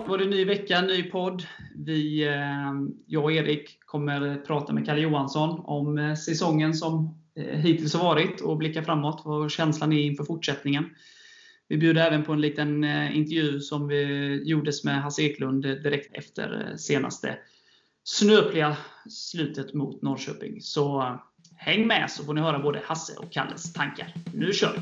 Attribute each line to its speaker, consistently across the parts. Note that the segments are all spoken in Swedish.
Speaker 1: Ja, var det ny vecka, ny podd. Vi, eh, jag och Erik kommer prata med Kalle Johansson om eh, säsongen som eh, hittills har varit och blicka framåt, vad känslan är inför fortsättningen. Vi bjuder även på en liten intervju som vi gjordes med Hasse Eklund direkt efter senaste snöpliga slutet mot Norrköping. Så häng med så får ni höra både Hasse och Kalles tankar. Nu kör vi!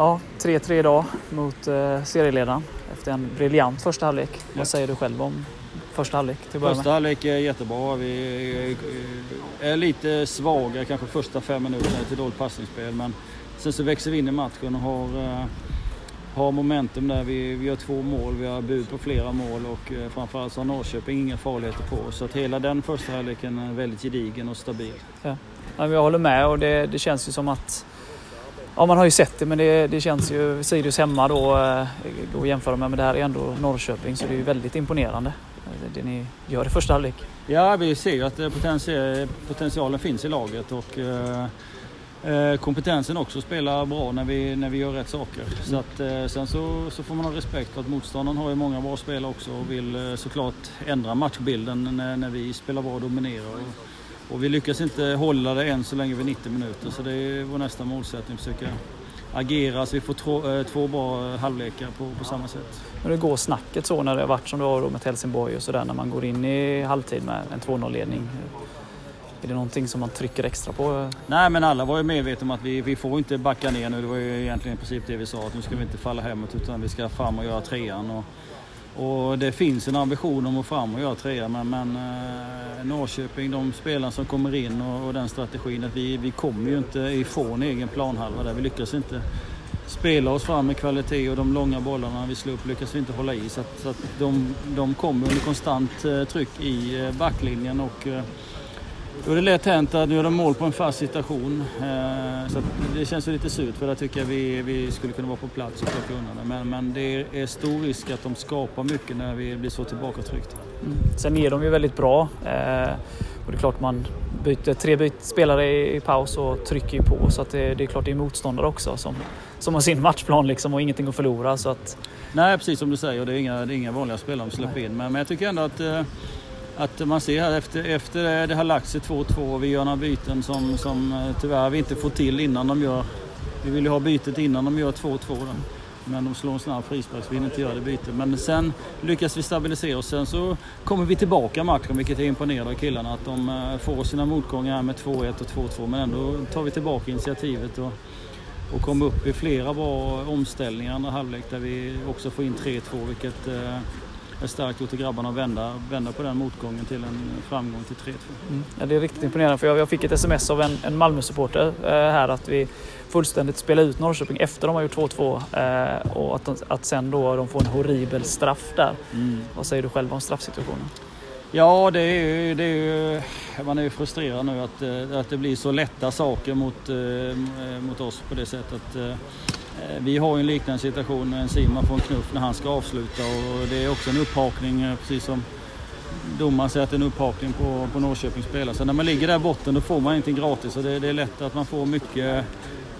Speaker 1: Ja, 3-3 idag mot eh, serieledaren efter en briljant första halvlek. Ja. Vad säger du själv om första halvlek? Till
Speaker 2: första halvlek är jättebra. Vi är lite svaga kanske första fem minuterna till dåligt passningsspel men sen så växer vi in i matchen och har, uh, har momentum där. Vi, vi gör två mål, vi har bud på flera mål och uh, framförallt så har Norrköping inga farligheter på oss. Så att hela den första halvleken är väldigt gedigen och stabil.
Speaker 1: Ja. Ja, jag håller med och det, det känns ju som att Ja, man har ju sett det, men det, det känns ju... Sirius hemma då, eh, går att jämföra med, men det här är ändå Norrköping, så det är ju väldigt imponerande det ni gör i första halvlek.
Speaker 2: Ja, vi ser ju att potentialen finns i laget och eh, kompetensen också spelar bra när vi, när vi gör rätt saker. Mm. Så att, eh, sen så, så får man ha respekt för att motståndaren har ju många bra spelare också och vill såklart ändra matchbilden när, när vi spelar bra och dominerar. Och, och vi lyckas inte hålla det än så länge vid 90 minuter så det är vår nästa målsättning. Försöka agera så vi får två, eh, två bra halvlekar på, på samma sätt.
Speaker 1: Det går snacket så när det har varit som det har med Helsingborg och sådär när man går in i halvtid med en 2-0-ledning? Är det någonting som man trycker extra på?
Speaker 2: Nej men alla var ju medvetna om att vi, vi får inte backa ner nu. Det var ju egentligen i princip det vi sa att nu ska vi inte falla hemåt utan vi ska fram och göra trean. Och, och det finns en ambition om att fram och göra trea men, men eh, Norrköping, de spelarna som kommer in och, och, den strategin att vi, vi kommer ju inte ifrån egen planhalva där. Vi lyckas inte spela oss fram med kvalitet och de långa bollarna vi slår upp lyckas vi inte hålla i. Så att, så att de, de kommer under konstant eh, tryck i eh, backlinjen och eh, då är det lätt hänt att nu gör de mål på en fast situation. Eh, så det känns ju lite surt för där tycker jag vi, vi skulle kunna vara på plats och plocka undan det. Men, men det är stor risk att de skapar mycket när vi blir så tillbakatryckta.
Speaker 1: Mm. Sen är de ju väldigt bra. Eh, och det är klart man byter tre byt spelare i, paus och trycker ju på. Så att det, det är klart det är motståndare också som, som har sin matchplan liksom och ingenting att förlora. Så att...
Speaker 2: Nej precis som du säger, det är inga, det är inga vanliga spelare de släpper in. Men, men jag tycker ändå att eh, att man ser här efter, efter det har lagt sig 2-2 och vi gör några byten som, som eh, tyvärr vi inte får till innan de gör... Vi vill ju ha bytet innan de gör 2-2 men de slår en snabb frispark så vi hinner inte göra det bytet. Men sen lyckas vi stabilisera oss. Sen så kommer vi tillbaka matchen vilket är imponerande av killarna. Att de eh, får sina motgångar med 2-1 och 2-2 men ändå tar vi tillbaka initiativet och, och kommer upp i flera bra omställningar andra halvlek där vi också får in 3-2 vilket eh, är starkt gjort till grabbarna att vända, vända på den motgången till en framgång till 3-2.
Speaker 1: Mm. Ja, det är riktigt imponerande för jag, jag fick ett sms av en, en Malmö-supporter eh, här att vi fullständigt spelar ut Norrköping efter de har gjort 2-2 eh, och att, att sen då de får en horribel straff där. Mm. Vad säger du själv om straffsituationen?
Speaker 2: Ja, det är ju, det är ju, man är ju frustrerad nu att, eh, att det blir så lätta saker mot, eh, mot oss på det sättet. Eh, vi har ju en liknande situation när Simon får en knuff när han ska avsluta och det är också en upphakning eh, precis som domaren säger att det är en upphakning på, på Norrköpings spelare. Så när man ligger där botten då får man ingenting gratis och det, det är lätt att man får mycket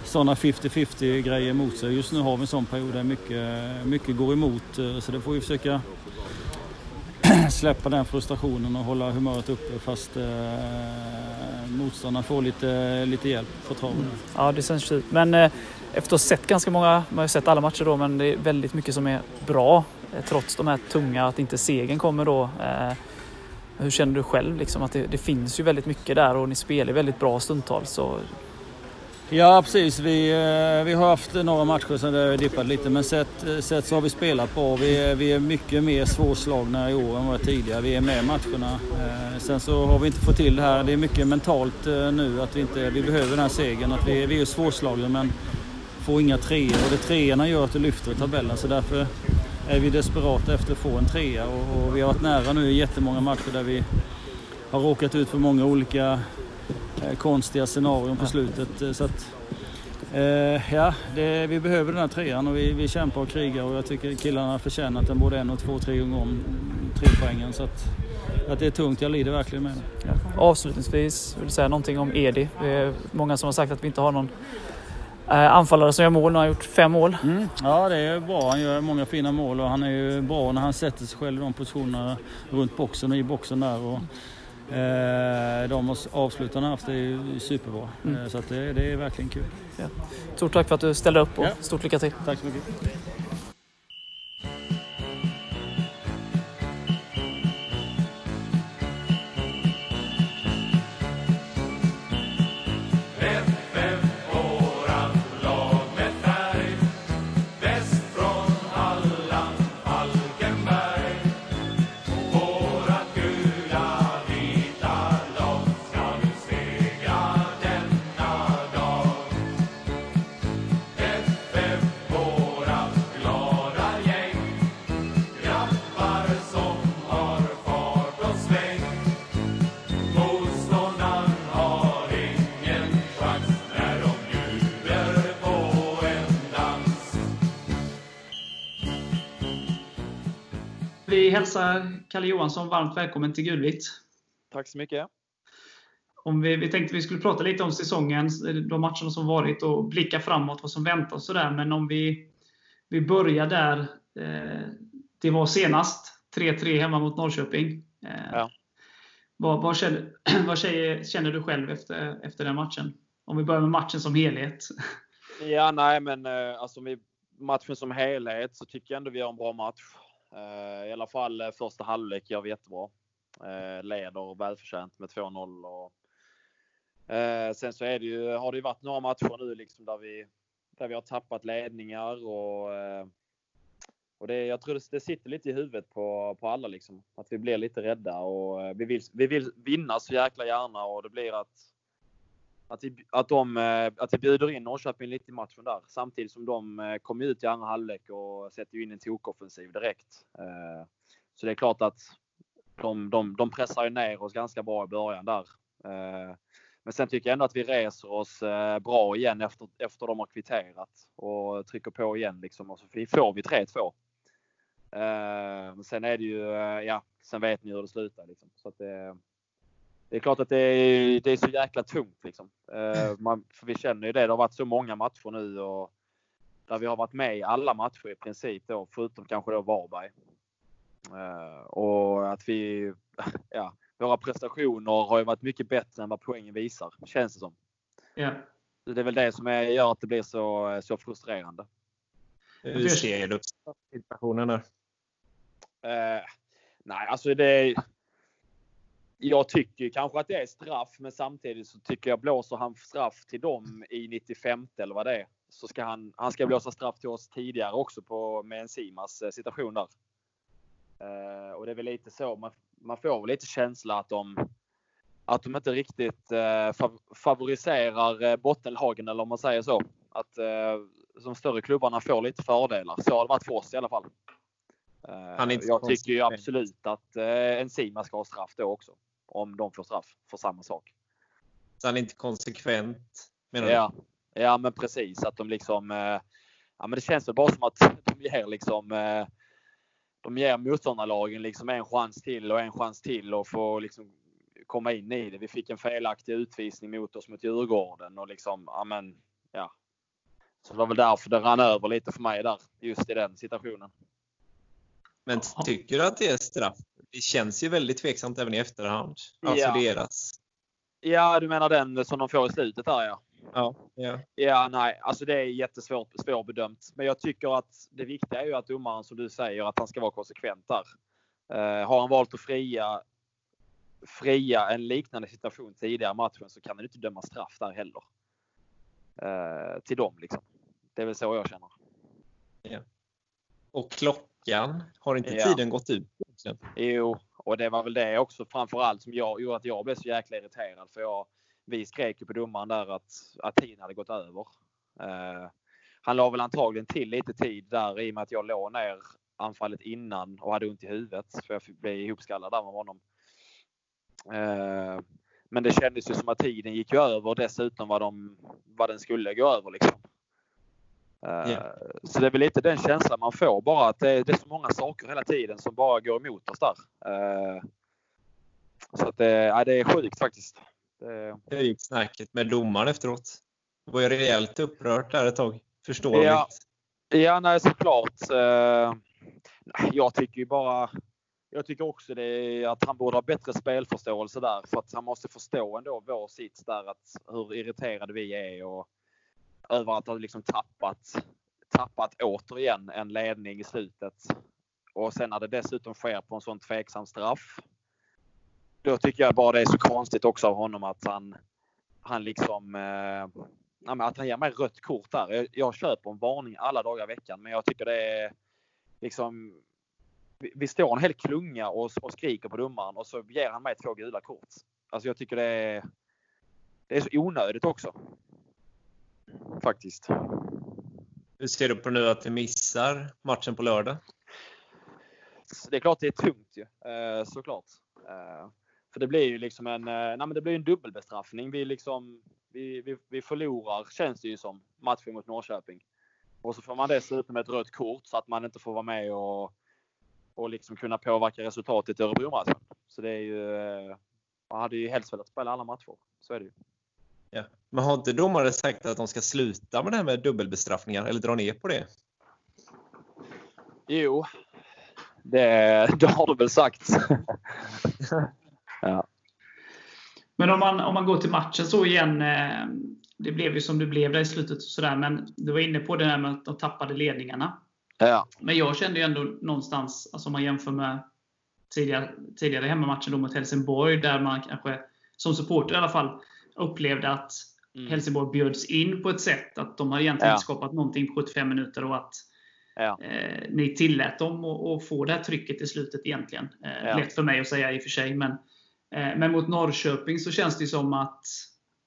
Speaker 2: sådana 50-50 grejer emot sig. Just nu har vi en sån period där mycket, mycket går emot eh, så det får vi försöka släppa den frustrationen och hålla humöret uppe fast eh, motståndarna får lite, lite hjälp på traven. Mm.
Speaker 1: Ja, det känns fint. Men eh, efter att ha sett ganska många, man har ju sett alla matcher då, men det är väldigt mycket som är bra eh, trots de här tunga, att inte segern kommer då. Eh, hur känner du själv? Liksom, att det, det, finns ju väldigt mycket där och ni spelar väldigt bra stundtals. Så
Speaker 2: Ja precis, vi, eh, vi har haft några matcher som det har dippat lite men sett, eh, sett så har vi spelat bra. Vi är, vi är mycket mer svårslagna i år än vad tidigare. Vi är med i matcherna. Eh, sen så har vi inte fått till det här. Det är mycket mentalt nu att vi inte vi behöver den här segern. Att vi, vi är svårslagna men får inga treor och det treorna gör att det lyfter i tabellen så därför är vi desperata efter att få en trea och, och vi har varit nära nu i jättemånga matcher där vi har råkat ut för många olika konstiga scenarion på slutet. Eh, så att, eh, ja, det, vi behöver den här trean och vi, vi kämpar och krigar och jag tycker killarna förtjänar den både en och två, tre gånger om tre poängen. Så att, att det är tungt, jag lider verkligen med det.
Speaker 3: Ja. Avslutningsvis, vill du säga någonting om Edi? Det är många som har sagt att vi inte har någon eh, anfallare som gör mål. Nu har han gjort fem mål.
Speaker 2: Mm. Ja, det är bra. Han gör många fina mål och han är ju bra när han sätter sig själv i de positionerna runt boxen och i boxen där. Och, eh, de avslutarna haft är ju superbra. Mm. Eh, så det, det, är verkligen kul.
Speaker 3: Ja. Stort tack för att du ställde upp och ja. stort lycka till.
Speaker 2: Tack så mycket.
Speaker 1: Hälsar Kalle Johansson varmt välkommen till Gulvitt.
Speaker 4: Tack så mycket.
Speaker 1: Om vi, vi tänkte vi skulle prata lite om säsongen, de matcherna som varit och blicka framåt, vad som väntar och sådär. Men om vi, vi börjar där. Eh, det var senast 3-3 hemma mot Norrköping. Eh, ja. Vad, vad, känner, vad känner du själv efter, efter den matchen? Om vi börjar med matchen som helhet.
Speaker 4: Ja, nej, men eh, alltså matchen som helhet så tycker jag ändå vi har en bra match. Eh, I alla fall eh, första halvlek gör vi jättebra. Eh, leder välförtjänt med 2-0 och eh, sen så är det ju, har det ju varit några matcher nu liksom där vi, där vi har tappat ledningar och, eh, och det, jag tror det, det sitter lite i huvudet på, på alla liksom. Att vi blir lite rädda och vi vill, vi vill vinna så jäkla gärna och det blir att att, vi, att, de, eh, att vi bjuder in Norrköping lite i matchen där. Samtidigt som de eh, kommer ut i andra halvlek och sätter in en tokoffensiv direkt. Eh, så det är klart att de, de, de pressar ju ner oss ganska bra i början där. Men sen tycker jag ändå att vi reser oss bra igen efter, efter de har kvitterat och trycker på igen liksom och så får vi 3-2. Sen är det ju, ja, sen vet ni hur det slutar liksom. Så att det, det är klart att det är, det är så jäkla tungt liksom. Uh, man, för vi känner ju det. Det har varit så många matcher nu och där vi har varit med i alla matcher i princip då, förutom kanske då Varberg. Uh, och att vi, ja, våra prestationer har ju varit mycket bättre än vad poängen visar, känns det som.
Speaker 1: Ja.
Speaker 4: Det är väl det som är, gör att det blir så, så frustrerande.
Speaker 5: Hur ser du situationen där?
Speaker 4: Uh, nej, alltså det jag tycker kanske att det är straff, men samtidigt så tycker jag blåser han straff till dem i 95 eller vad det är, så ska han, han ska blåsa straff till oss tidigare också på, med en Simas eh, situation där. Uh, och det är väl lite så, man, man får lite känsla att de, att de inte riktigt uh, favoriserar uh, bottenlagen eller om man säger så. Att uh, de större klubbarna får lite fördelar. Så har det varit för oss i alla fall. jag tycker ju absolut att en Sima ska ha straff då också om de får straff för samma sak.
Speaker 5: Så han är inte konsekvent
Speaker 4: menar du? Ja, ja men precis att de liksom. Eh, ja, men det känns väl bara som att de ger liksom. Eh, de ger motståndarlagen liksom en chans till och en chans till och få liksom komma in i det. Vi fick en felaktig utvisning mot oss mot Djurgården och liksom, ja men, ja. Så det var väl därför det rann över lite för mig där, just i den situationen.
Speaker 5: Men tycker du att det är straff? Det känns ju väldigt tveksamt även i efterhand. Alltså ja. deras.
Speaker 4: Ja, du menar den som de får i slutet där ja.
Speaker 5: Ja, ja.
Speaker 4: ja nej, alltså det är jättesvårt svårbedömt. Men jag tycker att det viktiga är ju att domaren som du säger att han ska vara konsekvent där. Uh, har han valt att fria, fria en liknande situation tidigare i matchen så kan han inte döma straff där heller. eh, till dem. Liksom. Det är väl så jag känner.
Speaker 5: Ja. Och klockan, har inte
Speaker 4: Ja.
Speaker 5: tiden gått ut? Egentligen?
Speaker 4: Jo, och det var väl det också framförallt som jag, gjorde att jag blev så jäkla irriterad. För jag, vi skrek ju på domaren där att, att tiden hade gått över. Eh, han la väl antagligen till lite tid där i och med att jag låg ner anfallet innan och hade ont i huvudet. För jag blev ihopskallad där med honom. Eh, men det kändes ju som att tiden gick ju över dessutom vad, de, vad den skulle gå över. Liksom.
Speaker 5: Ja.
Speaker 4: Så det är väl lite den känslan man får bara att det, det är så många saker hela tiden som bara går emot oss där. Eh, Så att det, ja, det är sjukt faktiskt. Det,
Speaker 5: Hur gick snacket med domaren efteråt? Det var ju rejält upprört där ett tag. Förståeligt.
Speaker 4: Ja. Ja, nej såklart. Eh, Jag tycker ju bara... Jag tycker också det är att han borde ha bättre spelförståelse där. För att han måste förstå ändå vår sits där. Att hur irriterade vi är och över att ha liksom tappat, tappat återigen en ledning i slutet. Och sen när det dessutom sker på en sån tveksam straff. Då tycker jag bara det är så konstigt också av honom att han, han liksom eh, att han ger mig rött kort där. Jag, jag köper en varning alla dagar i veckan, men jag tycker det är liksom. Vi, vi står en hel klunga och, och skriker på domaren och så ger han mig två gula kort. Alltså jag tycker det är. Det är så onödigt också. Faktiskt.
Speaker 5: Hur ser du på nu att vi missar matchen på lördag?
Speaker 4: Det är klart det är tungt ju, eh, såklart. Eh, för det blir ju liksom en, eh, nej men det blir en dubbelbestraffning. Vi liksom, vi, vi, vi förlorar, känns det ju som, matchen mot Norrköping. Och så får man dessutom ett rött kort så att man inte får vara med och, och liksom kunna påverka resultatet i Örebro-matchen. Så det är ju, man hade ju helst velat spela alla matcher. Så är det ju.
Speaker 5: Ja. Men har inte domare sagt att de ska sluta med det här med dubbelbestraffningar eller dra ner på det?
Speaker 4: Jo, det, det har du väl sagt. ja.
Speaker 1: Men om man, om man går till matchen så igen. Eh, det blev ju som det blev där i slutet. Och sådär, men du var inne på det här med att de tappade ledningarna.
Speaker 4: ja.
Speaker 1: Men jag kände ju ändå någonstans, alltså om man jämför med tidigare, tidigare hemmamatchen då mot Helsingborg, där man kanske som supporter i alla fall upplevde att
Speaker 4: Mm.
Speaker 1: Helsingborg bjöds in på ett sätt att de har egentligen
Speaker 4: Ja.
Speaker 1: inte skapat någonting på 75 minuter och att
Speaker 4: Ja.
Speaker 1: eh, ni tillät dem att, få det här trycket i slutet egentligen. Eh,
Speaker 4: Ja.
Speaker 1: Lätt för mig att säga i och för sig, men, eh, men mot Norrköping så känns det som att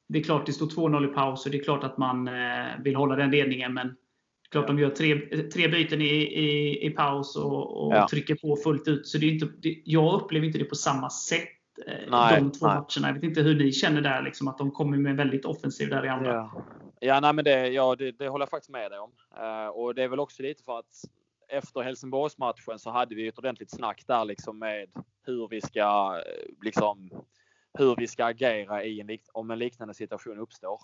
Speaker 1: det är klart det står 2-0 i paus och det är klart att man eh, vill hålla den ledningen, men det är klart de gör tre, tre byten i, i, i paus och, och
Speaker 4: Ja.
Speaker 1: trycker på fullt ut. Så det är inte, det, jag upplever inte det på samma sätt. Eh,
Speaker 4: Nej,
Speaker 1: de två
Speaker 4: nej.
Speaker 1: matcherna. Jag vet inte hur ni känner där, liksom, att de kommer med väldigt offensiv där i andra.
Speaker 4: Ja, ja, nej, men det, ja det, det håller jag faktiskt med dig om. Eh, och det är väl också lite för att efter Helsingborgsmatchen så hade vi ett ordentligt snack där liksom med hur vi ska eh, liksom hur vi ska agera i en, om en liknande situation uppstår.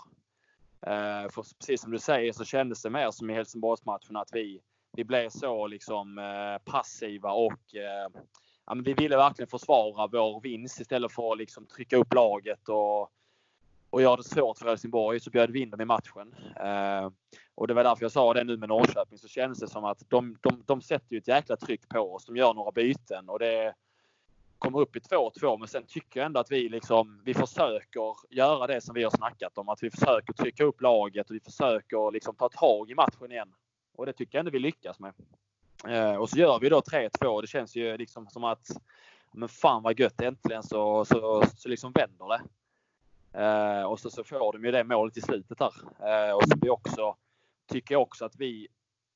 Speaker 4: Eh, för precis som du säger så kändes det mer som i Helsingborgsmatchen att vi, vi blev så liksom eh, passiva och eh, ja, men vi ville verkligen försvara vår vinst istället för att liksom trycka upp laget och och göra det svårt för Helsingborg så bjöd vi in dem i matchen. Eh, och det var därför jag sa det nu med Norrköping så känns det som att de, de, de sätter ju ett jäkla tryck på oss. De gör några byten och det kommer upp i 2-2 men sen tycker jag ändå att vi liksom vi försöker göra det som vi har snackat om. Att vi försöker trycka upp laget och vi försöker liksom ta tag i matchen igen. Och det tycker jag ändå vi lyckas med. Eh, och så gör vi då 3-2 och det känns ju liksom som att men fan vad gött äntligen så, så, så liksom vänder det. Eh, och så, så får de ju det målet i slutet där. Eh, och så vi också, tycker jag också att vi,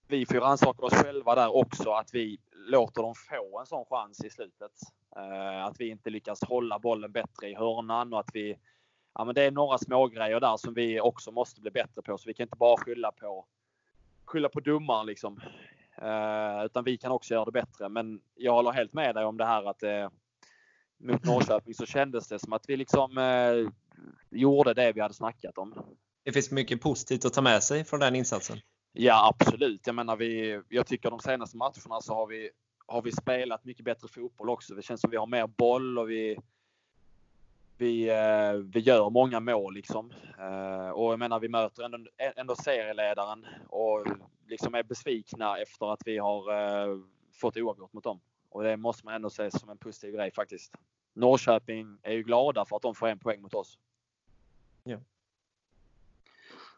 Speaker 4: vi får rannsaka oss själva där också. Att vi låter dem få en sån chans i slutet. Eh, att vi inte lyckas hålla bollen bättre i hörnan och att vi Ja, men det är några små grejer där som vi också måste bli bättre på. Så vi kan inte bara skylla på, skylla på domaren liksom. Eh, utan vi kan också göra det bättre. Men jag håller helt med dig om det här att eh, mot Norrköping så kändes det som att vi liksom eh, gjorde det vi hade snackat om.
Speaker 5: Det finns mycket positivt att ta med sig från den insatsen.
Speaker 4: Ja, absolut. Jag menar, vi, jag tycker de senaste matcherna så har vi, har vi spelat mycket bättre fotboll också. Det känns som vi har mer boll och vi, vi, eh, vi gör många mål liksom. Eh, och jag menar, vi möter ändå, ändå serieledaren och liksom är besvikna efter att vi har eh, fått oavgjort mot dem. Och det måste man ändå se som en positiv grej faktiskt. Norrköping är ju glada för att de får en poäng mot oss.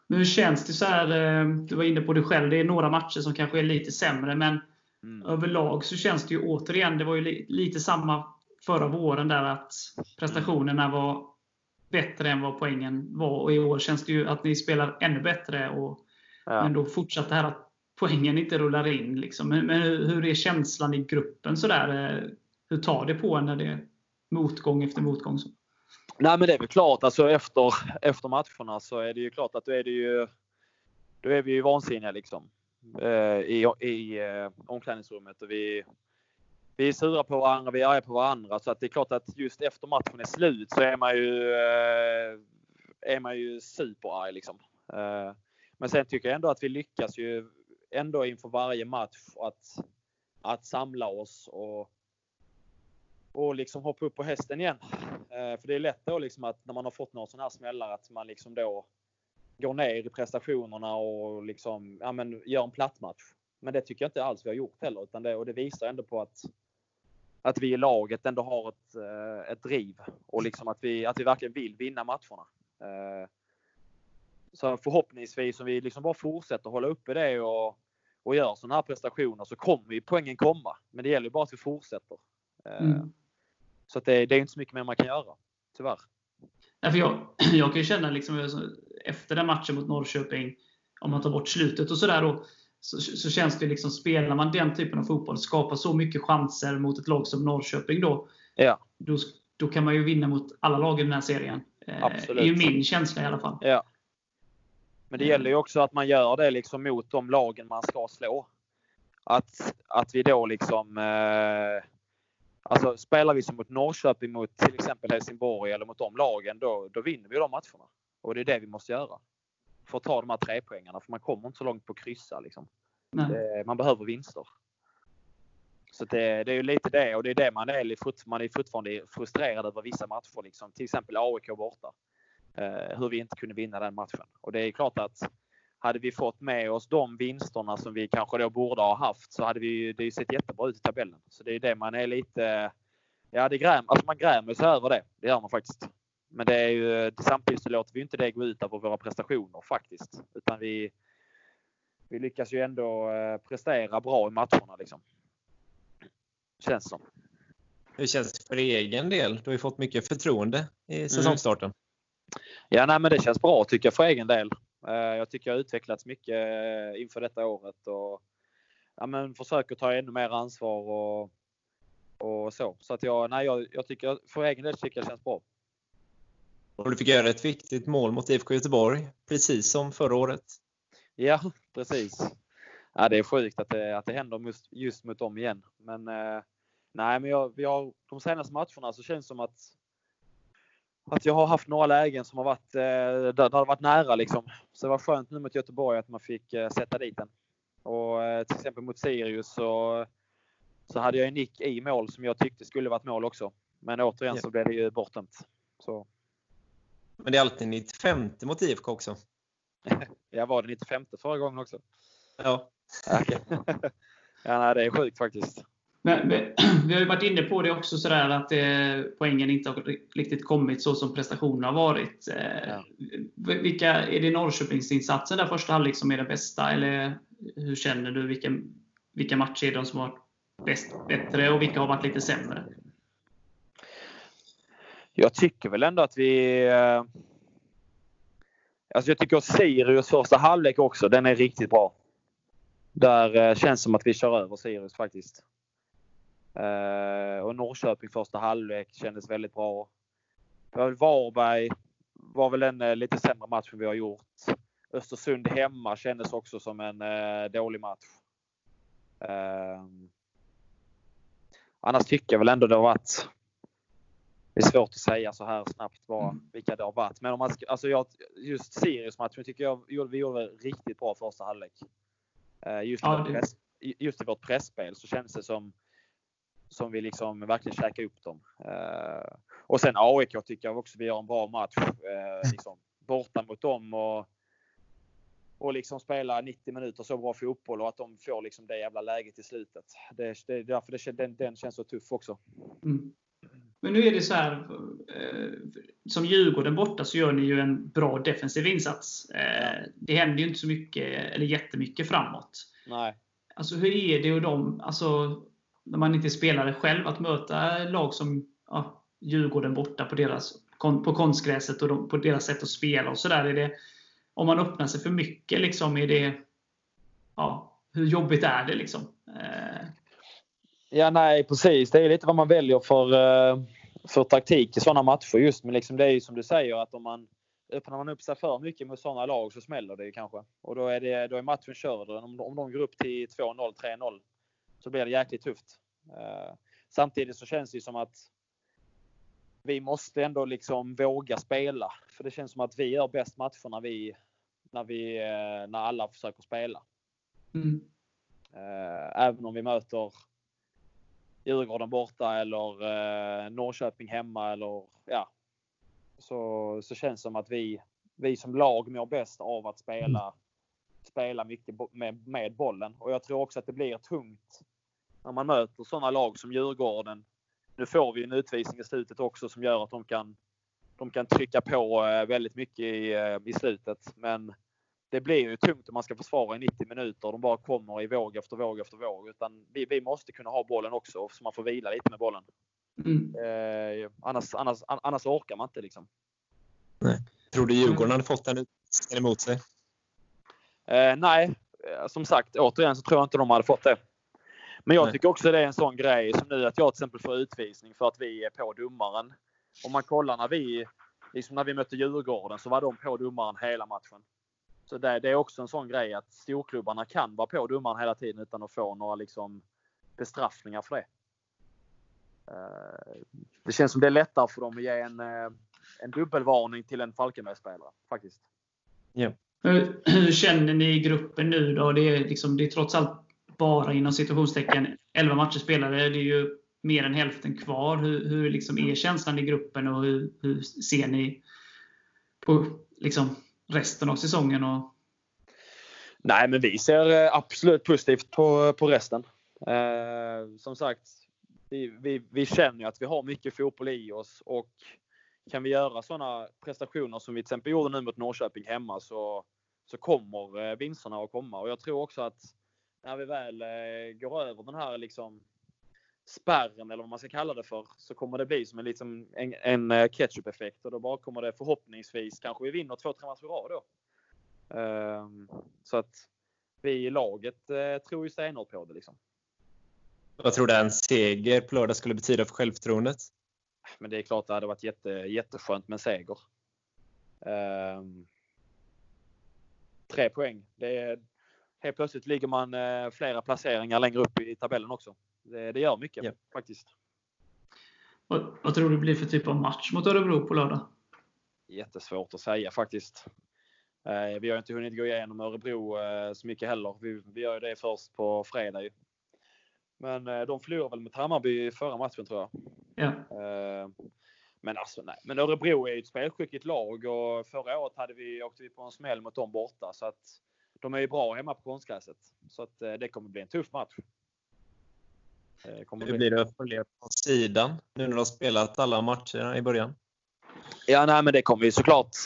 Speaker 1: Men hur känns det så här? Eh, du var inne på det själv. Det är några matcher som kanske är lite sämre, men mm. överlag så känns det ju återigen, det var ju lite samma förra våren där att prestationerna var bättre än vad poängen var. Och i år känns det ju att ni spelar ännu bättre. Och, ja. Men då fortsatt det här att poängen inte rullar in. Liksom. Men, men hur är känslan i gruppen? Så där? Eh, hur tar det på en när det är motgång efter motgång? Så?
Speaker 4: Nej men det är väl klart, alltså efter, efter matcherna så är det ju klart att då är det ju då är vi ju vansinniga liksom. Eh, I, i eh, omklädningsrummet och vi, vi är sura på varandra, vi är arga på varandra. Så att det är klart att just efter matchen är slut så är man ju, eh, är man ju superarg liksom. Men sen tycker jag ändå att vi lyckas ju ändå inför varje match att, att samla oss och, och liksom hoppa upp på hästen igen. Eh, för det är lätt då liksom att när man har fått några sådana här smällar att man liksom då går ner i prestationerna och liksom, ja men gör en platt match. Men det tycker jag inte alls vi har gjort heller utan det, och det visar ändå på att att vi i laget ändå har ett, eh, ett driv och liksom att vi, att vi verkligen vill vinna matcherna. Eh, Eh, så förhoppningsvis om vi liksom bara fortsätter hålla uppe det och, och gör sådana här prestationer så kommer ju poängen komma. Men det gäller ju bara att vi fortsätter. Eh, mm. Så att det, det är inte så mycket mer man kan göra, tyvärr.
Speaker 1: Ja, för jag, jag kan ju känna liksom, efter den matchen mot Norrköping, om man tar bort slutet och sådär, så, så känns det liksom, spelar man den typen av fotboll, skapar så mycket chanser mot ett lag som Norrköping då,
Speaker 4: ja.
Speaker 1: då, då kan man ju vinna mot alla lag i den här serien.
Speaker 4: Eh, Absolut.
Speaker 1: Det är ju min känsla i alla fall.
Speaker 4: Ja. Men det gäller ju också att man gör det liksom mot de lagen man ska slå. Att, att vi då liksom... Eh, alltså spelar vi som mot Norrköping, mot till exempel Helsingborg eller mot de lagen, då, då vinner vi de matcherna. Och det är det vi måste göra för att ta de här tre poängarna för man kommer inte så långt på att kryssa. Liksom. Det, man behöver vinster. Så det, det, är ju lite det och det är det man är. Man är fortfarande frustrerad över vissa matcher. Liksom. Till exempel AIK borta. Eh, hur vi inte kunde vinna den matchen. Och det är klart att hade vi fått med oss de vinsterna som vi kanske då borde ha haft så hade vi det sett jättebra ut i tabellen. Så det är det man är lite... Ja, det gräm, alltså man grämer sig över det. Det gör man faktiskt. Men det är ju, samtidigt så låter vi inte det gå ut över våra prestationer faktiskt. Utan vi, vi lyckas ju ändå eh, prestera bra i matcherna liksom. Känns som.
Speaker 5: Hur känns det för egen del? Du har ju fått mycket förtroende i mm. säsongstarten. Mm.
Speaker 4: Ja, nej, men det känns bra tycker jag för egen del. Eh, jag tycker jag har utvecklats mycket eh, inför detta året och ja, men försöker ta ännu mer ansvar och, och så. Så att jag, nej, jag, jag tycker för egen del tycker jag känns bra.
Speaker 5: Och du fick göra ett viktigt mål mot IFK Göteborg, precis som förra året.
Speaker 4: Ja, precis. Ja, det är sjukt att det, att det händer just, just mot dem igen. Men eh, nej, men jag, vi har, de senaste matcherna så känns det som att att jag har haft några lägen som har varit, eh, där, det har varit nära liksom. Så det var skönt nu mot Göteborg att man fick eh, sätta dit den. Och eh, till exempel mot Sirius så, så hade jag en nick i mål som jag tyckte skulle varit mål också. Men återigen ja. så blev det ju bortdömt. Så.
Speaker 5: Men det är alltid 95 mot IFK också.
Speaker 4: ja, var det 95 förra gången också?
Speaker 5: Ja.
Speaker 4: ja, nej, det är sjukt faktiskt.
Speaker 1: Men, vi har ju varit inne på det också sådär att eh, poängen inte har riktigt kommit så som prestationerna har varit. Eh, ja. Vilka, är det Norrköpingsinsatsen där första halvlek som är den bästa? Eller hur känner du? Vilka, vilka matcher är de som har bäst, bättre och vilka har varit lite sämre?
Speaker 4: Jag tycker väl ändå att vi... Eh, alltså jag tycker Sirius första halvlek också, den är riktigt bra. Där eh, känns som att vi kör över Sirius faktiskt. Eh, och Norrköping första halvlek kändes väldigt bra. Varberg var väl en lite sämre match än vi har gjort. Östersund hemma kändes också som en dålig match. Annars tycker jag väl ändå det har varit det är svårt att säga så här snabbt bara mm. vilka det har varit. Men om man ska, alltså jag, just Sirius-matchen tycker jag vi gjorde riktigt bra första halvlek. Eh, just, ja, det... press, just i vårt pressspel så känns det som som vi liksom verkligen käkar upp dem. Eh, och sen AIK tycker jag också vi gör en bra match. Eh, liksom, borta mot dem och, och liksom spela 90 minuter så bra fotboll och att de får liksom det jävla läget i slutet. Det, det, därför det, den, den känns så tuff också. Mm.
Speaker 1: Men nu är det så här, eh, som Djurgården borta så gör ni ju en bra defensiv insats. Eh, det händer ju inte så mycket, eller jättemycket framåt.
Speaker 4: Nej.
Speaker 1: Alltså hur är det och de, alltså, när man inte spelade själv, att möta lag som ja, Djurgården borta på, deras, på konstgräset och de, på deras sätt att spela och sådär. Om man öppnar sig för mycket, liksom, är det, ja, hur jobbigt är det? Liksom? Eh,
Speaker 4: Ja, nej precis. Det är lite vad man väljer för, eh, för taktik i sådana matcher just. Men liksom det är ju som du säger att om man öppnar man upp sig för mycket mot sådana lag så smäller det ju kanske. Och då är, det, då är matchen körd. Om, om de går upp till 2-0, 3-0 så blir det jäkligt tufft. Uh, samtidigt så känns det som att vi måste ändå liksom våga spela. För det känns som att vi gör bäst matcher när vi, när vi, uh, när alla försöker spela. Mm. Uh, även om vi möter Djurgården borta eller eh, Norrköping hemma eller ja. Så, så känns det som att vi, vi som lag mår bäst av att spela, spela mycket med, med bollen. Och jag tror också att det blir tungt när man möter sådana lag som Djurgården. Nu får vi en utvisning i slutet också som gör att de kan, de kan trycka på eh, väldigt mycket i, eh, i slutet. Men det blir ju tungt om man ska försvara i 90 minuter. De bara kommer i våg efter våg efter våg. Utan vi, vi måste kunna ha bollen också så man får vila lite med bollen. Mm. Eh, annars, annars, annars orkar man inte liksom.
Speaker 5: Nej. Tror du Djurgården hade fått den utvisningen emot sig?
Speaker 4: Eh, nej, eh, som sagt återigen så tror jag inte de hade fått det. Men jag nej. tycker också det är en sån grej som nu att jag till exempel får utvisning för att vi är på domaren. Om man kollar när vi, liksom när vi mötte Djurgården så var de på domaren hela matchen. Så det, det, är också en sån grej att storklubbarna kan vara på domaren hela tiden utan att få några liksom bestraffningar för det. Eh, det känns som det är lättare för dem att ge en, eh, en dubbelvarning till en Falkenbergsspelare faktiskt.
Speaker 1: Ja. Hur, hur, känner ni i gruppen nu då? Det är, liksom, det är trots allt bara inom situationstecken 11 matcher spelade. Det är ju mer än hälften kvar. Hur, hur liksom är känslan i gruppen och hur, hur ser ni på liksom, resten av säsongen? Och...
Speaker 4: Nej, men vi ser eh, absolut positivt på, på resten. Eh, som sagt, vi, vi, vi känner att vi har mycket fotboll i oss och kan vi göra sådana prestationer som vi till exempel gjorde nu mot Norrköping hemma så, så kommer eh, vinsterna att komma. Och jag tror också att när vi väl eh, går över den här liksom spärren eller vad man ska kalla det för så kommer det bli som en, liksom, en, en eh, ketchup-effekt och då bara kommer det förhoppningsvis kanske vi vinner två, tre matcher i rad då. Ehm, så att vi i laget tror ju stenhårt på det liksom.
Speaker 5: Vad tror du en seger på lördag skulle betyda för självförtroendet?
Speaker 4: Men det är klart det hade varit jätte, jätteskönt med en seger. Um, tre poäng. Det är, helt plötsligt ligger man uh, flera placeringar längre upp i tabellen också. Det, det gör mycket ja. faktiskt.
Speaker 1: Vad, vad, tror du det blir för typ av match mot Örebro på lördag?
Speaker 4: Jättesvårt att säga faktiskt. Eh, vi har inte hunnit gå igenom Örebro eh, så mycket heller. Vi, vi gör det först på fredag. Men eh, de förlorade väl mot Hammarby i förra matchen tror jag.
Speaker 1: Ja.
Speaker 4: Eh, men alltså nej. Men Örebro är ju ett spelskickligt lag och förra året hade vi, åkte vi på en smäll mot dem borta. Så att de är ju bra hemma på konstgräset. Så att eh, det kommer bli en tuff match.
Speaker 5: Kommer Hur blir det att följa på sidan nu när du har spelat alla matcher i början?
Speaker 4: Ja, nej, men det kommer ju såklart.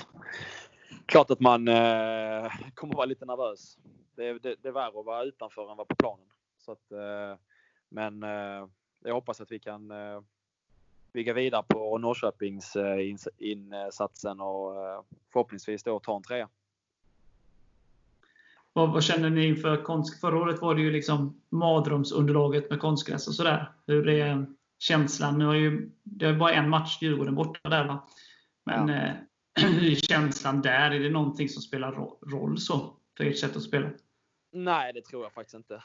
Speaker 4: Klart att man eh, kommer vara lite nervös. Det, det, det är värre att vara utanför än att vara på planen. Så att, eh, men eh, jag hoppas att vi kan eh, bygga vidare på Norrköpings eh, insatsen och förhoppningsvis då ta en trea.
Speaker 1: Vad, vad, känner ni inför konst? Förra året var det ju liksom madrumsunderlaget med konstgräs och sådär. Hur är känslan? Nu har ju, det är bara en match Djurgården borta där va? Men ja. eh, hur är känslan där? Är det någonting som spelar roll så för ert sätt att spela?
Speaker 4: Nej, det tror jag faktiskt inte.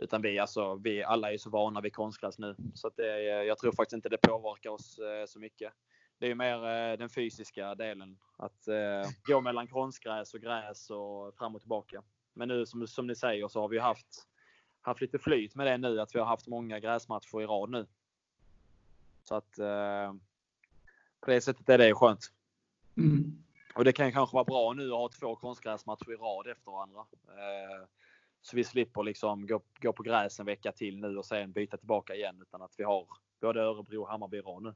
Speaker 4: Utan vi, alltså, vi alla är så vana vid konstgräs nu. Så att det, jag tror faktiskt inte det påverkar oss uh, så mycket det är mer eh, den fysiska delen. Att eh, gå mellan konstgräs och gräs och fram och tillbaka. Men nu som, som ni säger så har vi haft, haft lite flyt med det nu. Att vi har haft många gräsmatcher i rad nu. Så att eh, på det sättet är det skönt. Mm. Och det kan kanske vara bra nu att ha två konstgräsmatcher i rad efter varandra. Eh, Så vi slipper liksom gå, gå på gräs en vecka till nu och sen byta tillbaka igen. Utan att vi har både Örebro, Hammarby och nu.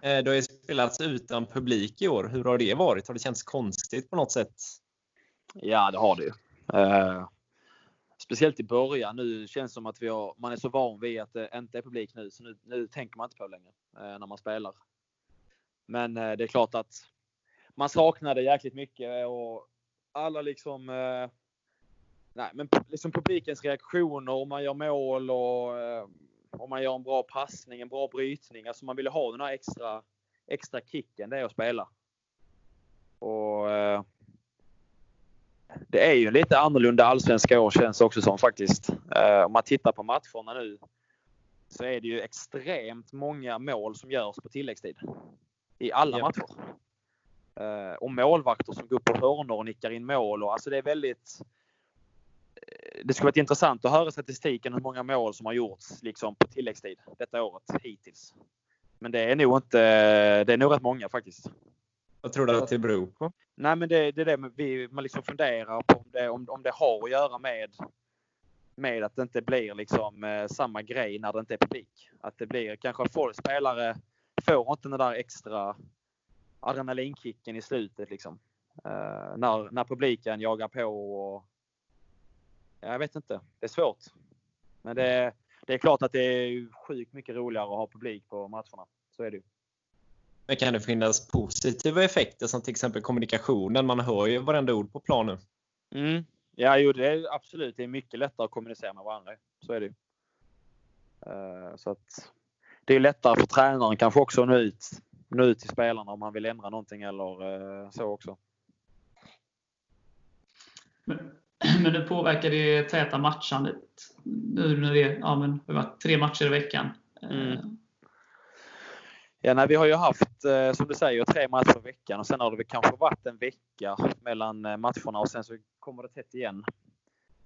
Speaker 5: Eh, det har ju spelats utan publik i år. Hur har det varit? Har det känts konstigt på något sätt?
Speaker 4: Ja, det har det ju. Eh, speciellt i början. Nu känns det som att vi har, man är så van vid att det inte är publik nu, så nu, nu tänker man inte på det längre eh, när man spelar. Men eh, det är klart att man saknar det jäkligt mycket och alla liksom Nej, men liksom publikens reaktioner om man gör mål och eh, om man gör en bra passning, en bra brytning. Alltså man vill ha den här extra, extra kicken det är att spela. Och eh, det är ju lite annorlunda allsvenska år känns också som faktiskt. Eh, om man tittar på matcherna nu så är det ju extremt många mål som görs på tilläggstid. I alla matcher. Eh, och målvakter som går upp på hörnor och nickar in mål. Och, alltså det är väldigt det skulle varit intressant att höra statistiken hur många mål som har gjorts liksom på tilläggstid detta året hittills. Men det är nog inte, det är nog rätt många faktiskt.
Speaker 5: Vad tror du att det beror på?
Speaker 4: Nej, men det, det är det vi, man liksom funderar på om det, om, om det har att göra med, med att det inte blir liksom eh, samma grej när det inte är publik. Att det blir kanske folk, spelare får inte den där extra adrenalinkicken i slutet liksom. Uh, när, när publiken jagar på och jag vet inte. Det är svårt. Men det, det är klart att det är sjukt mycket roligare att ha publik på matcherna. Så är det ju.
Speaker 5: Men kan det finnas positiva effekter som till exempel kommunikationen? Man hör ju varenda ord på planen.
Speaker 4: Mm. Ja, jo, det är absolut. Det är mycket lättare att kommunicera med varandra. Så är det ju. Uh, så att det är lättare för tränaren kanske också att nå ut, nå ut till spelarna om han vill ändra någonting eller uh, så också.
Speaker 1: Men, men det påverkar det täta matchandet nu när det, ja, men, det varit tre matcher i veckan. Mm. Eh,
Speaker 4: Ja, nej, vi har ju haft, eh, som du säger, tre matcher i veckan och sen har det väl kanske varit en vecka mellan eh, matcherna och sen så kommer det tätt igen.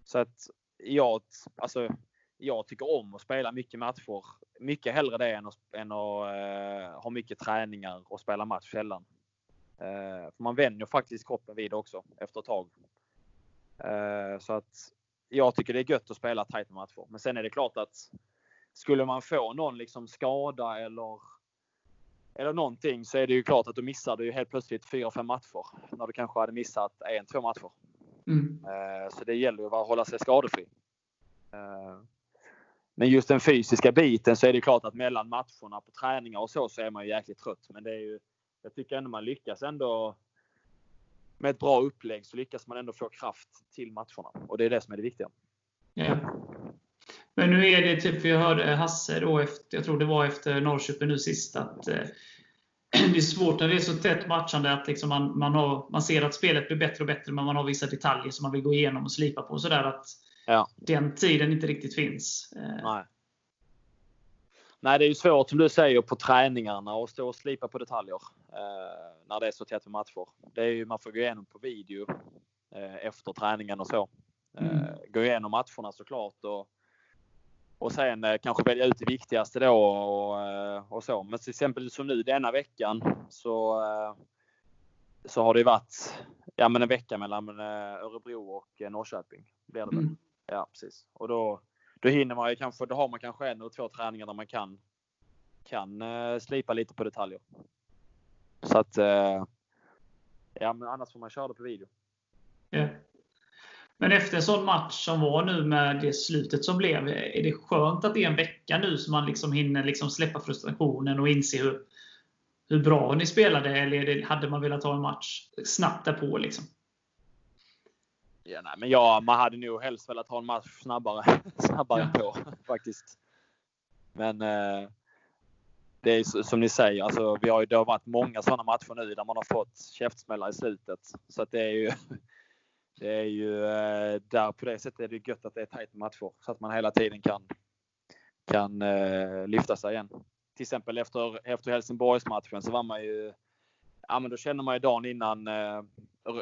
Speaker 4: Så att jag, alltså, jag tycker om att spela mycket matcher. Mycket hellre det än att, än att uh, ha mycket träningar och spela match sällan. Uh, för man vänjer faktiskt kroppen vid det också efter ett tag. Uh, så att jag tycker det är gött att spela tajta matcher. Men sen är det klart att skulle man få någon liksom skada eller eller någonting så är det ju klart att du missar du helt plötsligt fyra, fem matcher. När du kanske hade missat en, två matcher. Mm. Eh, så det gäller ju att hålla sig skadefri. Eh, men just den fysiska biten så är det klart att mellan matcherna på träningar och så, så är man ju jäkligt trött. Men det är ju, jag tycker ändå man lyckas ändå med ett bra upplägg så lyckas man ändå få kraft till matcherna. Och det är det som är det viktiga.
Speaker 1: Ja. Men nu är det typ, vi hörde Hasse då, efter, jag tror det var efter Norrköping nu sist, att eh, det är svårt när det är så tätt matchande att liksom man, man, har, man ser att spelet blir bättre och bättre, men man har vissa detaljer som man vill gå igenom och slipa på. Sådär att ja. den tiden inte riktigt finns.
Speaker 4: Eh. Nej. Det är ju svårt som du säger på träningarna och stå och slipa på detaljer eh, när det är så tätt med matcher. Det är ju, man får gå igenom på video eh, efter träningen och så. Eh, mm. Gå igenom matcherna såklart och och sen eh, kanske välja ut det viktigaste då och, eh, och så. Men till exempel som nu denna veckan så, eh, så har det varit ja, men en vecka mellan Örebro och Norrköping. Blir det mm. Ja, precis. Och då, då hinner man ju kanske, då har man kanske en eller två träningar där man kan, kan eh, slipa lite på detaljer. Så att, eh, ja men annars får man köra det på video.
Speaker 1: Ja. Men efter en sån match som var nu med det slutet som blev, är det skönt att det är en vecka nu så man liksom hinner liksom släppa frustrationen och inse hur, hur bra ni spelade? Eller det, hade man velat ha en match snabbt därpå? Liksom?
Speaker 4: Ja, nej, men ja, man hade nog helst velat ha en match snabbare, snabbare ja. på faktiskt. Men eh, det är som ni säger, alltså, vi har ju, det har varit många sådana matcher nu där man har fått käftsmällar i slutet. Så att det är ju det är ju eh, där på det sättet är det gött att det är tajt matcher så att man hela tiden kan, kan eh, lyfta sig igen. Till exempel efter, efter Helsingborgsmatchen så var man ju, ja men då känner man ju dagen innan, eh,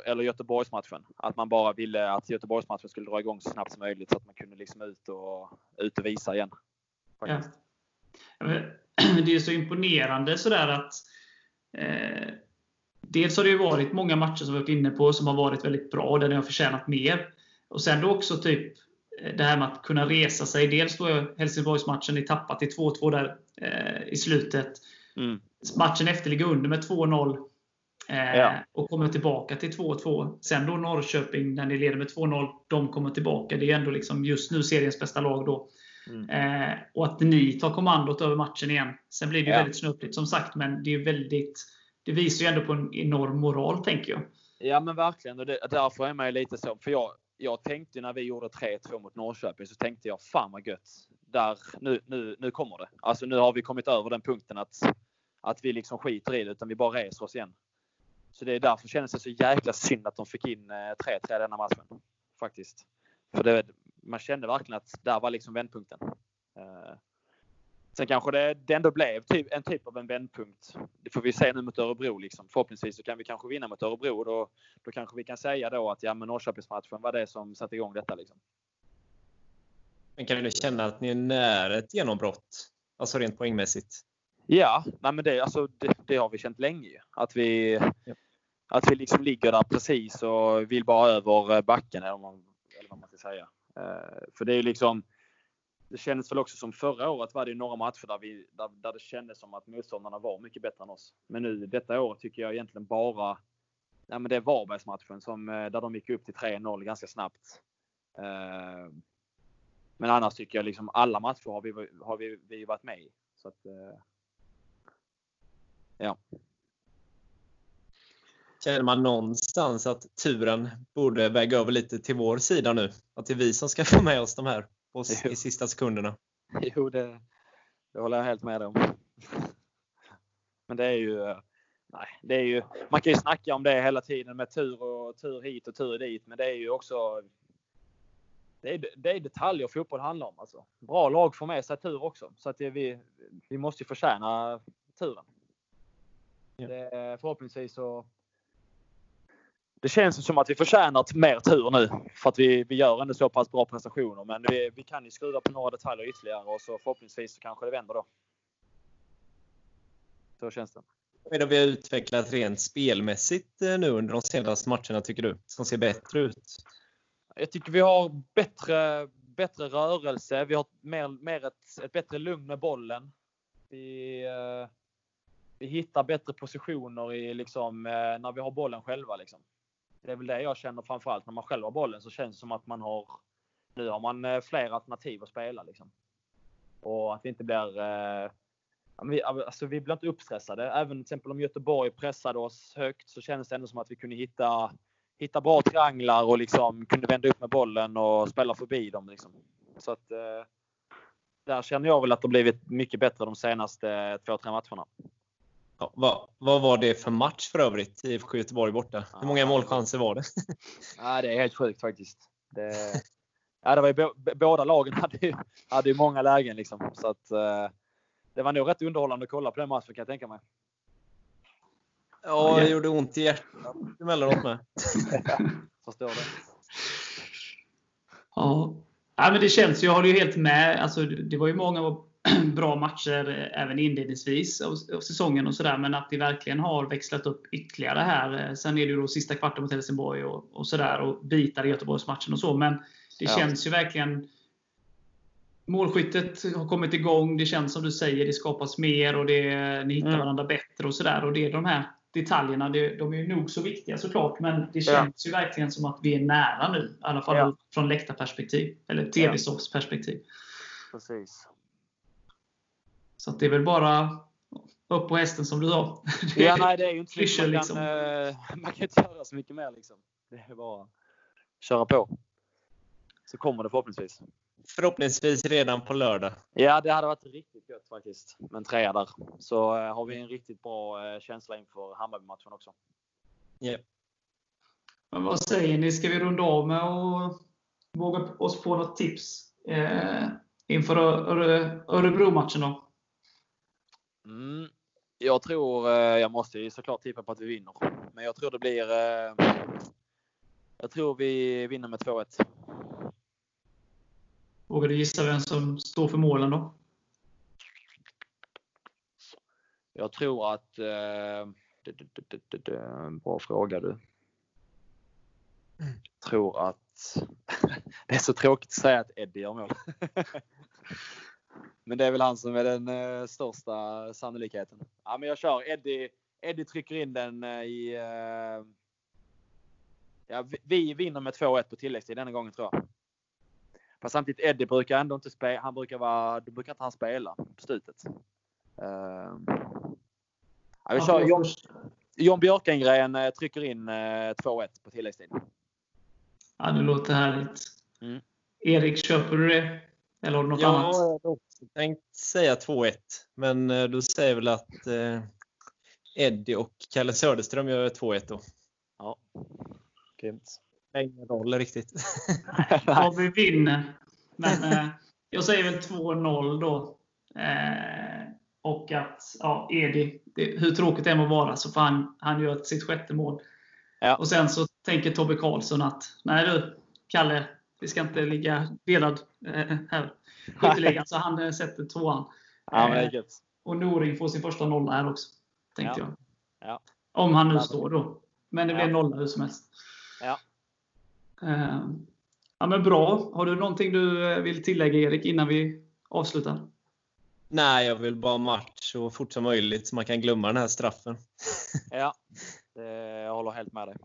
Speaker 4: eller Göteborgsmatchen, att man bara ville att Göteborgsmatchen skulle dra igång så snabbt som möjligt så att man kunde liksom ut och, ut och visa igen.
Speaker 1: Ja. Det är så imponerande sådär att eh, dels har det ju varit många matcher som vi varit inne på som har varit väldigt bra, där ni har förtjänat mer. Och sen då också typ det här med att kunna resa sig. Dels då Helsingborgsmatchen, ni tappat till 2-2 där eh, i slutet.
Speaker 4: Mm.
Speaker 1: Matchen efter ligger under med 2-0 eh,
Speaker 4: Ja.
Speaker 1: och kommer tillbaka till 2-2. Sen då Norrköping, när ni leder med 2-0, de kommer tillbaka. Det är ändå liksom just nu seriens bästa lag då.
Speaker 4: Mm.
Speaker 1: Eh, och att ni tar kommandot över matchen igen. Sen blir det
Speaker 4: Ja.
Speaker 1: väldigt snöpligt som sagt, men det är väldigt det visar ju ändå på en enorm moral, tänker jag.
Speaker 4: Ja men verkligen. Och det, därför är man ju lite så. För jag, jag tänkte när vi gjorde 3-2 mot Norrköping så tänkte jag fan vad gött. Där, nu, nu, nu kommer det. Alltså nu har vi kommit över den punkten att, att vi liksom skiter i det utan vi bara reser oss igen. Så det är därför kändes det så jäkla synd att de fick in eh, 3-3 denna matchen. Faktiskt. För det, man kände verkligen att där var liksom vändpunkten. Eh, sen kanske det, det ändå blev typ, en typ av en vändpunkt. Det får vi se nu mot Örebro. Liksom. Förhoppningsvis så kan vi kanske vinna mot Örebro. Då, då kanske vi kan säga då att ja, men Norrköpingsmatchen var det som satte igång detta. Liksom.
Speaker 5: Men kan du känna att ni är nära ett genombrott? Alltså rent poängmässigt.
Speaker 4: Ja, nej men det, alltså, det, det har vi känt länge. Att vi,
Speaker 5: Ja.
Speaker 4: att vi liksom ligger där precis och vill bara över eh, backen eller vad man, eller vad man ska säga. Eh, för det är ju liksom det kändes väl också som förra året var det några matcher där, vi, där, där det kändes som att motståndarna var mycket bättre än oss. Men nu detta året tycker jag egentligen bara ja, men det är Varbergsmatchen som, eh, där de gick upp till 3-0 ganska snabbt. Eh, Men annars tycker jag liksom alla matcher har vi, har vi, vi varit med i. Så att, eh, ja.
Speaker 5: Känner man någonstans att turen borde väga över lite till vår sida nu? Att det är vi som ska få med oss de här på, i sista sekunderna?
Speaker 4: Jo, det, det håller jag helt med om. Men det är ju, nej, det är ju, man kan ju snacka om det hela tiden med tur och tur hit och tur dit, men det är ju också det är, det är detaljer fotboll handlar om. Alltså. Bra lag får med sig tur också, så att det, vi, vi måste ju förtjäna turen. Det, förhoppningsvis så det känns som att vi förtjänar mer tur nu för att vi, vi gör ändå så pass bra prestationer. Men vi, vi kan ju skruva på några detaljer ytterligare och så förhoppningsvis så kanske det vänder då. Så känns det.
Speaker 5: Vad är det vi har utvecklat rent spelmässigt eh, nu under de senaste matcherna tycker du? Som ser bättre ut?
Speaker 4: Jag tycker vi har bättre, bättre rörelse. Vi har mer, mer ett, ett bättre lugn med bollen. Vi, eh, vi hittar bättre positioner i, liksom, eh, när vi har bollen själva. Liksom. Det är väl det jag känner framförallt. När man själv har bollen så känns det som att man har nu har man eh, fler alternativ att spela. Liksom. Och att vi inte blir eh, vi, alltså, vi blir inte uppstressade. Även till exempel om Göteborg pressade oss högt så kändes det ändå som att vi kunde hitta hitta bra trianglar och liksom kunde vända upp med bollen och spela förbi dem. Liksom. Så att eh, där känner jag väl att det har blivit mycket bättre de senaste eh, två, tre matcherna.
Speaker 5: Ja, vad, vad var det för match för övrigt? IFK Göteborg borta. Hur många målchanser var det?
Speaker 4: Ja, det är helt sjukt faktiskt. Det, ja, det var ju, båda lagen hade ju, hade ju många lägen liksom. Så att, eh, det var nog rätt underhållande att kolla på den matchen kan jag tänka mig.
Speaker 5: Ja, det gjorde ont i hjärtat emellanåt med.
Speaker 4: Förstår det.
Speaker 1: Ja. ja, men det känns, jag håller ju helt med. Alltså, det var ju många bra matcher eh, även inledningsvis av, säsongen och sådär, men att det verkligen har växlat upp ytterligare här. Eh, Sen är det ju då sista kvarten mot Helsingborg och, och sådär och bitar i Göteborgsmatchen och så, men det
Speaker 4: Ja.
Speaker 1: känns ju verkligen Målskyttet har kommit igång. Det känns som du säger, det skapas mer och det, ni hittar
Speaker 4: Mm.
Speaker 1: varandra bättre och sådär. Och det är de här detaljerna, det, de är ju nog så viktiga såklart, men det
Speaker 4: Ja.
Speaker 1: känns ju verkligen som att vi är nära nu. I alla fall
Speaker 4: Ja.
Speaker 1: från läktarperspektiv. Eller TV-soffs perspektiv.
Speaker 4: Precis.
Speaker 1: Så att det är väl bara upp på hästen som du sa.
Speaker 4: Ja, nej, det är ju inte
Speaker 1: Klyschor,
Speaker 4: man kan,
Speaker 1: liksom.
Speaker 4: eh, man kan inte göra så mycket mer liksom. Det är bara att köra på. Så kommer det förhoppningsvis.
Speaker 5: Förhoppningsvis redan på lördag.
Speaker 4: Ja, det hade varit riktigt gött faktiskt. med en trea där. Så eh, har vi en riktigt bra eh, känsla inför Hammarby-matchen också.
Speaker 5: Yep.
Speaker 1: Men vad säger ni? Ska vi runda av med att våga oss på något tips eh, inför Örebro-matchen då?
Speaker 4: Mm. Jag tror, eh, jag måste ju såklart tippa på att vi vinner. Men jag tror det blir, eh, jag tror vi vinner med 2-1.
Speaker 1: Vågar du gissa vem som står för målen då?
Speaker 4: Jag tror att, eh, det, det, det, det, det, det, en bra fråga du. Jag tror att att det är så tråkigt att säga att Eddie gör mål. men det är väl han som är den uh, största sannolikheten. Ja, men jag kör Eddie. Eddie trycker in den uh, i... Uh, ja, vi, vi vinner med 2-1 på tilläggstid denna gången tror jag. Fast samtidigt Eddie brukar ändå inte spela. Han brukar vara, då brukar inte han spela på slutet. Uh, ja, vi kör John, John Björkengren uh, trycker in uh, 2-1 på tilläggstid.
Speaker 1: Ja, det låter härligt. Mm. Erik, köper du det? Eller har du något
Speaker 5: ja,
Speaker 1: annat?
Speaker 5: Jag hade tänkt säga 2-1. Men eh, då säger jag väl att eh, Eddie och Kalle Söderström gör 2-1 då.
Speaker 4: Ja, grymt.
Speaker 5: Ingen roll riktigt.
Speaker 1: ja, vi vinner. Men eh, jag säger väl 2-0 då. Eh, och att ja, Edi, det, hur tråkigt det än må vara, så får han, han gör sitt sjätte mål. Ja. Och sen så tänker Tobbe Karlsson att, nej du, Kalle, vi ska inte ligga delad eh, här. Skytteligan, så han eh, sätter tvåan.
Speaker 4: Ja, men
Speaker 1: eh, och Noring får sin första nolla här också. Tänkte
Speaker 4: ja.
Speaker 1: jag.
Speaker 4: Ja.
Speaker 1: Om han nu står då. Men det blir nolla hur som helst.
Speaker 4: Ja.
Speaker 1: Eh, ja, men bra. Har du någonting du vill tillägga Erik innan vi avslutar?
Speaker 5: Nej, jag vill bara match så fort som möjligt så man kan glömma den här straffen.
Speaker 4: ja, jag håller helt med dig.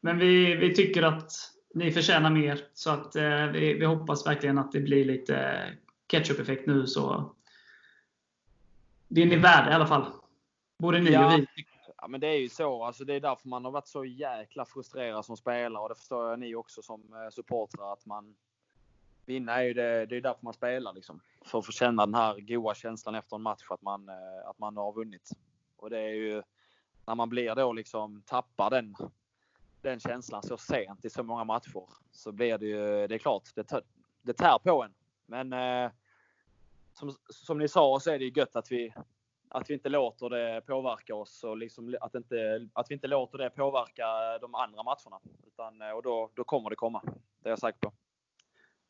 Speaker 1: Men vi, vi tycker att ni förtjänar mer. Så att eh, vi, vi, hoppas verkligen att det blir lite ketchup-effekt nu. Så det är ni värda i alla fall. Både ni
Speaker 4: ja.
Speaker 1: och vi.
Speaker 4: Ja, men det är ju så. Alltså, det är därför man har varit så jäkla frustrerad som spelare. Och det förstår jag ni också som eh, supportrar. Att man vinna är ju det, det är därför man spelar. Liksom. För att få känna den här goa känslan efter en match att man, eh, att man har vunnit. Och det är ju när man blir då liksom tappar den, den känslan så sent i så många matcher. Så blir det ju, det är klart, det, tär, det tär på en. Men eh, som, som ni sa så är det ju gött att vi, att vi inte låter det påverka oss och liksom att, inte, att vi inte låter det påverka de andra matcherna. Utan, och då, då kommer det komma. Det är jag säker på.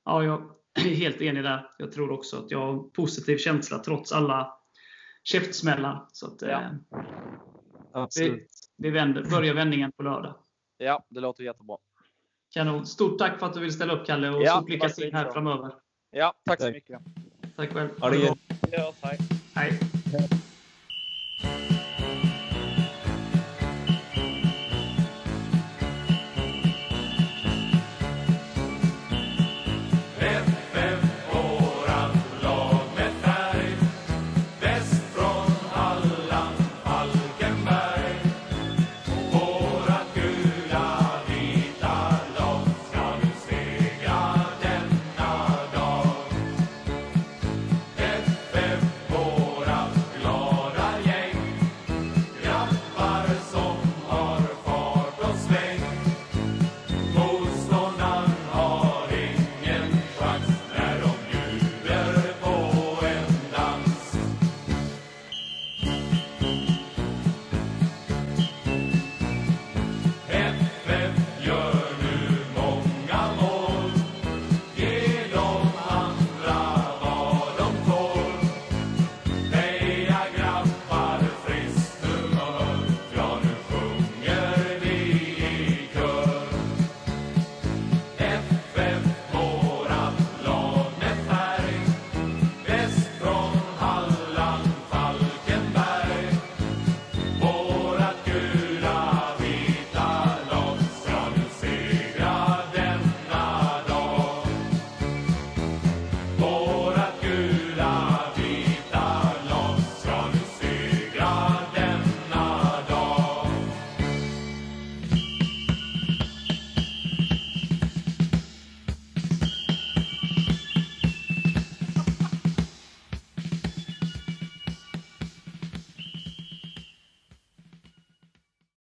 Speaker 1: Ja, jag är helt enig där. Jag tror också att jag har en positiv känsla trots alla käftsmällar. Så att, ja. eh, vi, vi vänder, börjar vändningen på lördag.
Speaker 4: Ja, det låter jättebra.
Speaker 1: Kanon. Stort tack för att du ville ställa upp Kalle och ja, stort lycka till här framöver.
Speaker 4: Ja, tack så mycket.
Speaker 1: Tack själv.
Speaker 5: Ha det gött.
Speaker 4: Ja, hej.
Speaker 1: Hej.